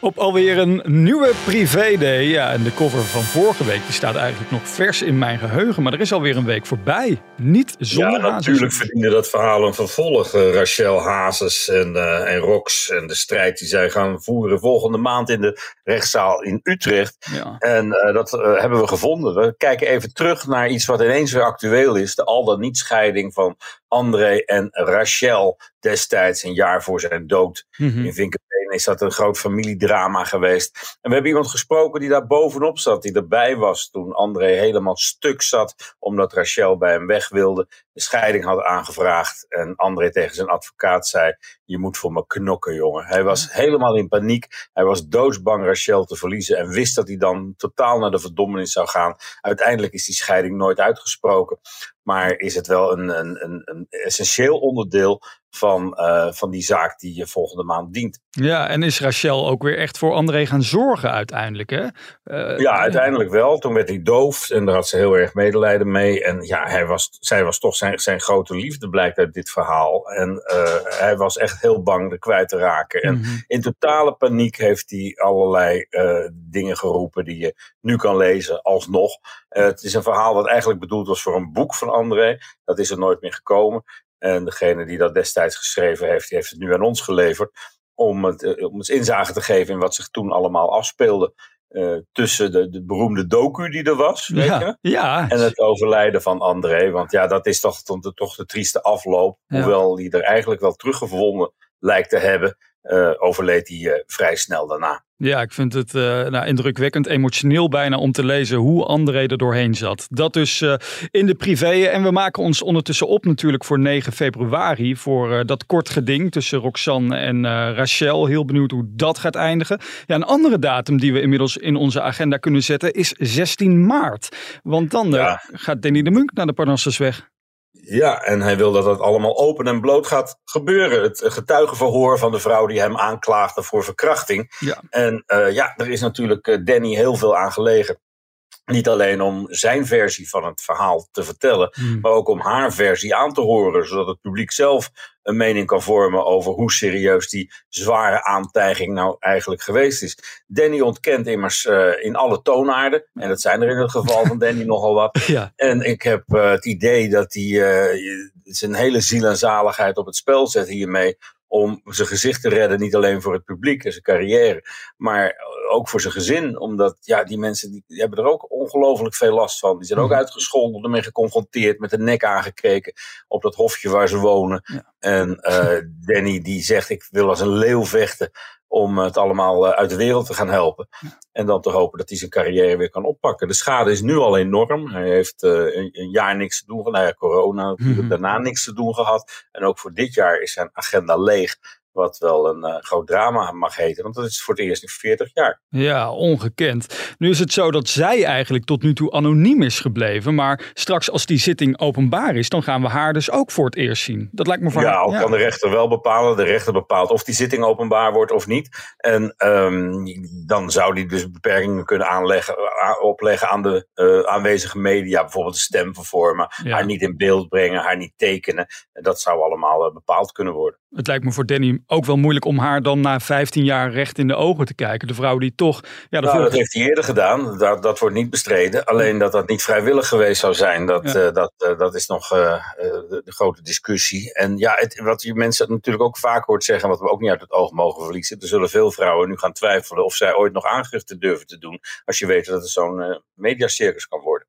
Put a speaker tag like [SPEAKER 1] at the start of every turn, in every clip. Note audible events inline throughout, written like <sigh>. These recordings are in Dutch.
[SPEAKER 1] Op alweer een nieuwe privé-day. Ja, en de cover van vorige week die staat eigenlijk nog vers in mijn geheugen. Maar er is alweer een week voorbij. Niet zonder
[SPEAKER 2] Ja, natuurlijk verdiende dat verhaal een vervolg. eh, Rachel Hazes en, eh, en Rox en de strijd die zij gaan voeren volgende maand in de rechtszaal in Utrecht.
[SPEAKER 1] Ja.
[SPEAKER 2] En eh, dat hebben we gevonden. We kijken even terug naar iets wat ineens weer actueel is. De al dan niet scheiding van André en Rachel destijds, een jaar voor zijn dood.
[SPEAKER 1] Mhm.
[SPEAKER 2] In Is dat een groot familiedrama geweest. En we hebben iemand gesproken die daar bovenop zat, die erbij was toen André helemaal stuk zat, omdat Rachel bij hem weg wilde, de scheiding had aangevraagd. En André tegen zijn advocaat zei: Je moet voor me knokken, jongen. Hij was helemaal in paniek. Hij was doodsbang Rachel te verliezen en wist dat hij dan totaal naar de verdommenis zou gaan. Uiteindelijk is die scheiding nooit uitgesproken. Maar is het wel een, een, een, een essentieel onderdeel van, eh, van die zaak die je volgende maand dient.
[SPEAKER 1] ja, en is Rachel ook weer echt voor André gaan zorgen uiteindelijk, hè? Eh,
[SPEAKER 2] Ja, uiteindelijk wel. Toen werd hij doof en daar had ze heel erg medelijden mee. En ja, hij was, zij was toch zijn, zijn grote liefde, blijkt uit dit verhaal. En eh, hij was echt heel bang er kwijt te raken. En
[SPEAKER 1] mhm.
[SPEAKER 2] in totale paniek heeft hij allerlei eh, dingen geroepen die je nu kan lezen, alsnog. Eh, het is een verhaal dat eigenlijk bedoeld was voor een boek van André. Dat is er nooit meer gekomen. En degene die dat destijds geschreven heeft, die heeft het nu aan ons geleverd. Om het, eh, om het inzage te geven in wat zich toen allemaal afspeelde. eh, tussen de, de beroemde docu die er was, weet je?
[SPEAKER 1] Ja, ja.
[SPEAKER 2] En het overlijden van André. Want ja, dat is toch, toch, toch de trieste afloop.
[SPEAKER 1] Ja.
[SPEAKER 2] Hoewel hij er eigenlijk wel teruggevonden lijkt te hebben. eh, overleed hij vrij snel daarna.
[SPEAKER 1] Ja, ik vind het eh, nou, indrukwekkend, emotioneel bijna om te lezen hoe André er doorheen zat. Dat dus eh, in de privé. En we maken ons ondertussen op natuurlijk voor 9 februari. Voor eh, dat kort geding tussen Roxanne en Rachel. Heel benieuwd hoe dat gaat eindigen. Ja, een andere datum die we inmiddels in onze agenda kunnen zetten is 16 maart. Want dan
[SPEAKER 2] Ja.
[SPEAKER 1] gaat Danny de Munk naar de Parnassusweg.
[SPEAKER 2] Ja, en hij wil dat het allemaal open en bloot gaat gebeuren. Het getuigenverhoor van de vrouw die hem aanklaagde voor verkrachting.
[SPEAKER 1] Ja.
[SPEAKER 2] En eh, ja, er is natuurlijk eh, Danny heel veel aan gelegen. Niet alleen om zijn versie van het verhaal te vertellen,
[SPEAKER 1] Hmm.
[SPEAKER 2] maar ook om haar versie aan te horen, zodat het publiek zelf een mening kan vormen over hoe serieus die zware aantijging nou eigenlijk geweest is. Danny ontkent immers eh, in alle toonaarden, en dat zijn er in het geval van Danny <laughs> nogal wat.
[SPEAKER 1] Ja,
[SPEAKER 2] En ik heb eh, het idee dat hij eh, zijn hele ziel en zaligheid op het spel zet hiermee. Om zijn gezicht te redden, niet alleen voor het publiek en zijn carrière, maar ook voor zijn gezin. Omdat ja, die mensen die, die hebben er ook ongelooflijk veel last van. Die zijn ook
[SPEAKER 1] Mhm.
[SPEAKER 2] uitgescholden, ermee geconfronteerd, met de nek aangekeken op dat hofje waar ze wonen.
[SPEAKER 1] Ja.
[SPEAKER 2] En eh, <laughs> Danny die zegt, ik wil als een leeuw vechten om het allemaal eh, uit de wereld te gaan helpen. En dan te hopen dat hij zijn carrière weer kan oppakken. De schade is nu al enorm. Hij heeft eh, een, een jaar niks te doen gehad. Nou ja, corona natuurlijk.
[SPEAKER 1] Mhm.
[SPEAKER 2] Daarna niks te doen gehad. En ook voor dit jaar is zijn agenda leeg. Wat wel een eh, groot drama mag heten. Want dat is voor het eerst in 40 jaar.
[SPEAKER 1] Ja, ongekend. Nu is het zo dat zij eigenlijk tot nu toe anoniem is gebleven. Maar straks als die zitting openbaar is, dan gaan we haar dus ook voor het eerst zien. Dat lijkt me voor
[SPEAKER 2] Ja, al kan de rechter wel bepalen. De rechter bepaalt of die zitting openbaar wordt of niet. En ehm, dan zou die dus beperkingen kunnen aanleggen, opleggen aan de eh, aanwezige media. Bijvoorbeeld de stem vervormen.
[SPEAKER 1] Ja.
[SPEAKER 2] Haar niet in beeld brengen, haar niet tekenen. En dat zou allemaal eh, bepaald kunnen worden.
[SPEAKER 1] Het lijkt me voor Danny ook wel moeilijk om haar dan na 15 jaar recht in de ogen te kijken. De vrouw die toch. Ja, de
[SPEAKER 2] Nou, dat heeft hij eerder gedaan. Dat, dat wordt niet bestreden. Alleen dat dat niet vrijwillig geweest zou zijn, dat,
[SPEAKER 1] Ja.
[SPEAKER 2] eh, dat, eh, dat is nog eh, de, de grote discussie. En ja, het, wat je mensen natuurlijk ook vaak hoort zeggen, wat we ook niet uit het oog mogen verliezen. Er zullen veel vrouwen nu gaan twijfelen of zij ooit nog aangifte durven te doen. Als je weet dat het zo'n mediacircus kan worden.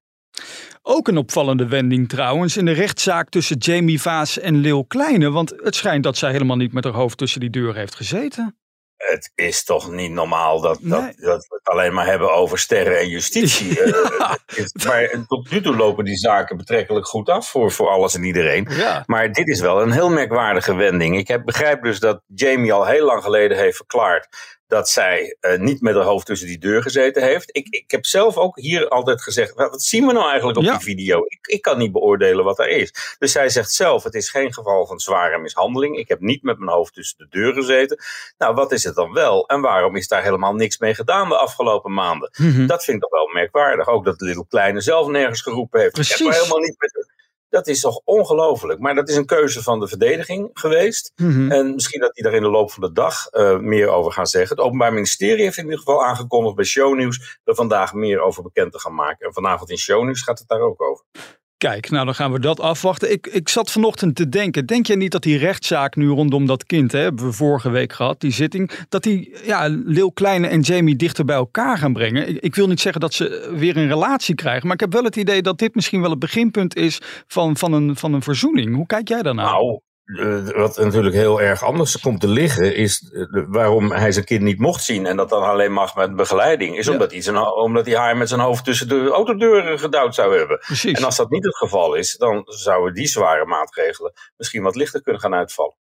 [SPEAKER 1] Ook een opvallende wending trouwens in de rechtszaak tussen Jamie Vaas en Leeuw Kleine. Want het schijnt dat zij helemaal niet met haar hoofd tussen die deur heeft gezeten.
[SPEAKER 2] Het is toch niet normaal dat, dat,
[SPEAKER 1] Nee.
[SPEAKER 2] dat we het alleen maar hebben over sterren en justitie. <laughs> Eh, is- maar tot nu toe lopen die zaken betrekkelijk goed af voor, voor alles en iedereen.
[SPEAKER 1] Ja.
[SPEAKER 2] Maar dit is wel een heel merkwaardige wending. Ik heb, begrijp dus dat Jamie al heel lang geleden heeft verklaard dat zij uh, niet met haar hoofd tussen die deur gezeten heeft. Ik, ik heb zelf ook hier altijd gezegd, wat zien we nou eigenlijk op die video? Ik, ik kan niet beoordelen wat er is. Dus zij zegt zelf, het is geen geval van zware mishandeling. Ik heb niet met mijn hoofd tussen de deur gezeten. Nou, wat is het dan wel? En waarom is daar helemaal niks mee gedaan de afgelopen maanden? Mhm. Dat vind ik toch wel merkwaardig. Ook dat Little Kleine zelf nergens geroepen heeft.
[SPEAKER 1] Precies.
[SPEAKER 2] Ik heb helemaal niet met dat is toch ongelooflijk. Maar dat is een keuze van de verdediging geweest. Mhm. En misschien dat die daar in de loop van de dag uh, meer over gaan zeggen. Het Openbaar Ministerie heeft in ieder geval aangekondigd bij Shownieuws er vandaag meer over bekend te gaan maken. En vanavond in Shownieuws gaat het daar ook over.
[SPEAKER 1] Kijk, nou dan gaan we dat afwachten. Ik, ik zat vanochtend te denken, denk jij niet dat die rechtszaak nu rondom dat kind, hè, hebben we vorige week gehad, die zitting, dat die ja, Lil Kleine en Jamie dichter bij elkaar gaan brengen? Ik, ik, wil niet zeggen dat ze weer een relatie krijgen, maar ik heb wel het idee dat dit misschien wel het beginpunt is van, van, een, van een verzoening. Hoe kijk jij daarnaar?
[SPEAKER 2] Nou, uh, wat natuurlijk heel erg anders komt te liggen, is uh, waarom hij zijn kind niet mocht zien en dat dan alleen mag met begeleiding. Is ja. omdat, hij zijn, omdat hij haar met zijn hoofd tussen de autodeuren gedouwd zou hebben.
[SPEAKER 1] Precies.
[SPEAKER 2] En als dat niet het geval is, dan zouden die zware maatregelen misschien wat lichter kunnen gaan uitvallen.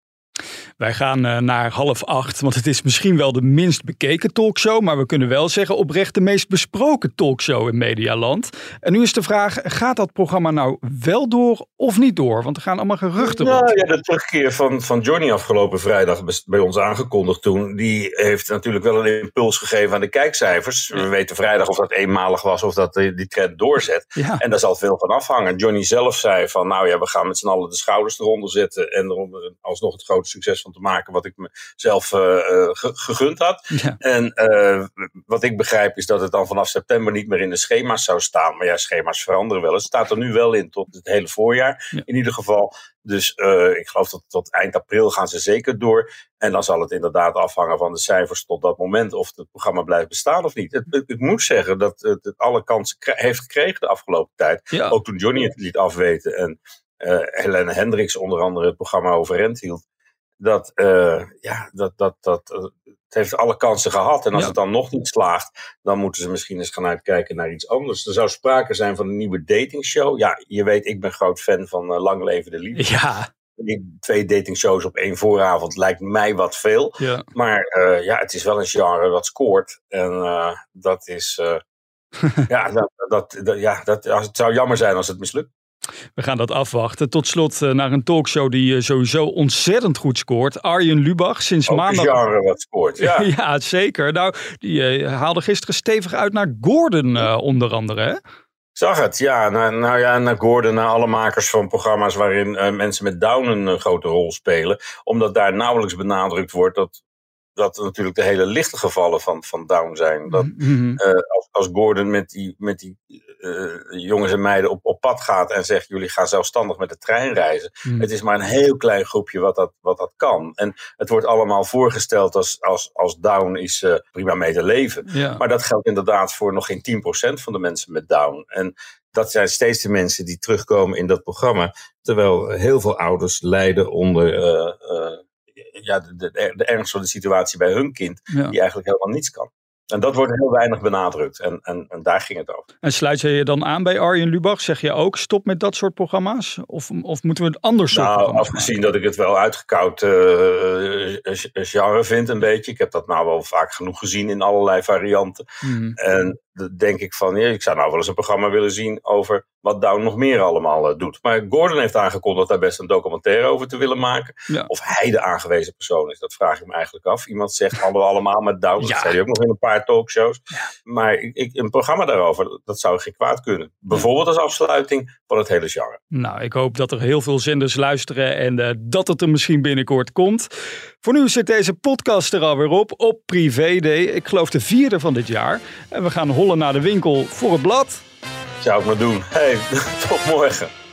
[SPEAKER 1] Wij gaan uh, naar half acht, want het is misschien wel de minst bekeken talkshow, maar we kunnen wel zeggen oprecht de meest besproken talkshow in Medialand. En nu is de vraag, gaat dat programma nou wel door of niet door? Want er gaan allemaal geruchten
[SPEAKER 2] nou, Ja, de terugkeer van, van Johnny afgelopen vrijdag bij ons aangekondigd toen, die heeft natuurlijk wel een impuls gegeven aan de kijkcijfers. We weten vrijdag of dat eenmalig was of dat die trend doorzet.
[SPEAKER 1] Ja.
[SPEAKER 2] En daar zal veel van afhangen. Johnny zelf zei van, nou ja, we gaan met z'n allen de schouders eronder zetten en er alsnog het grote succes van te maken wat ik mezelf uh, gegund had.
[SPEAKER 1] Ja.
[SPEAKER 2] En uh, wat ik begrijp is dat het dan vanaf september niet meer in de schema's zou staan. Maar ja, schema's veranderen wel. Het staat er nu wel in tot het hele voorjaar
[SPEAKER 1] ja.
[SPEAKER 2] in ieder geval. Dus ik geloof dat tot eind april gaan ze zeker door. En dan zal het inderdaad afhangen van de cijfers tot dat moment of het programma blijft bestaan of niet. Het, ik moet zeggen dat het, het alle kansen heeft gekregen de afgelopen tijd.
[SPEAKER 1] Ja.
[SPEAKER 2] Ook toen Johnny het liet afweten en uh, Helene Hendricks onder andere het programma overeind hield dat, uh, ja, dat, dat, dat, uh, het heeft alle kansen gehad. En als
[SPEAKER 1] Ja.
[SPEAKER 2] het dan nog niet slaagt, dan moeten ze misschien eens gaan uitkijken naar iets anders. Er zou sprake zijn van een nieuwe datingshow. Ja, je weet, ik ben groot fan van uh, Lang Leven de Liefde.
[SPEAKER 1] Ja,
[SPEAKER 2] Twee datingshows op één vooravond lijkt mij wat veel.
[SPEAKER 1] ja.
[SPEAKER 2] Maar ja, het is wel een genre dat scoort. En dat is. <laughs> Ja, dat, dat, dat, ja dat, als het zou jammer zijn als het mislukt.
[SPEAKER 1] We gaan dat afwachten. Tot slot uh, naar een talkshow die uh, sowieso ontzettend goed scoort. Arjen Lubach, sinds
[SPEAKER 2] Ook
[SPEAKER 1] maandag.
[SPEAKER 2] genre wat scoort, ja. <laughs>
[SPEAKER 1] ja, zeker. Nou, die uh, haalde gisteren stevig uit naar Gordon onder andere, hè?
[SPEAKER 2] Zag het, ja. Nou, nou ja, naar Gordon, naar alle makers van programma's waarin mensen met Down een grote rol spelen. Omdat daar nauwelijks benadrukt wordt dat, dat natuurlijk de hele lichte gevallen van, van Down zijn. Dat,
[SPEAKER 1] mm -hmm.
[SPEAKER 2] uh, als, als Gordon met die, met die jongens en meiden op, op pad gaat en zegt: jullie gaan zelfstandig met de trein reizen.
[SPEAKER 1] Mhm.
[SPEAKER 2] Mm. Het is maar een heel klein groepje wat dat, wat dat kan. En het wordt allemaal voorgesteld als, als, als Down is prima mee te leven.
[SPEAKER 1] Ja.
[SPEAKER 2] Maar dat geldt inderdaad voor nog geen 10% van de mensen met Down. En dat zijn steeds de mensen die terugkomen in dat programma. Terwijl heel veel ouders lijden onder ja, de, de, de ernst van de situatie bij hun kind,
[SPEAKER 1] ja.
[SPEAKER 2] die eigenlijk helemaal niets kan. En dat wordt heel weinig benadrukt. En, en, en daar ging het over.
[SPEAKER 1] En sluit je je dan aan bij Arjen Lubach? Zeg je ook stop met dat soort programma's? Of, of moeten we het anders soort
[SPEAKER 2] nou, afgezien dat ik het wel uitgekoud uh, genre vind een beetje. Ik heb dat nou wel vaak genoeg gezien in allerlei varianten.
[SPEAKER 1] Hmm.
[SPEAKER 2] En dan denk ik van, ja, ik zou nou wel eens een programma willen zien over wat Down nog meer allemaal uh, doet. Maar Gordon heeft aangekondigd daar best een documentaire over te willen maken.
[SPEAKER 1] Ja.
[SPEAKER 2] Of hij de aangewezen persoon is, dat vraag ik me eigenlijk af. Iemand zegt allemaal <laughs> met Down. Dat
[SPEAKER 1] Ja.
[SPEAKER 2] zei hij ook nog in een paar talkshows. Maar ik, een programma daarover, dat zou geen kwaad kunnen. Bijvoorbeeld als afsluiting van het hele genre.
[SPEAKER 1] Nou, ik hoop dat er heel veel zenders luisteren en uh, dat het er misschien binnenkort komt. Voor nu zit deze podcast er alweer op, op Privé Day. Ik geloof de vierde van dit jaar. En we gaan hollen naar de winkel voor het blad.
[SPEAKER 2] Zou ik maar doen. Hey, <laughs> tot morgen.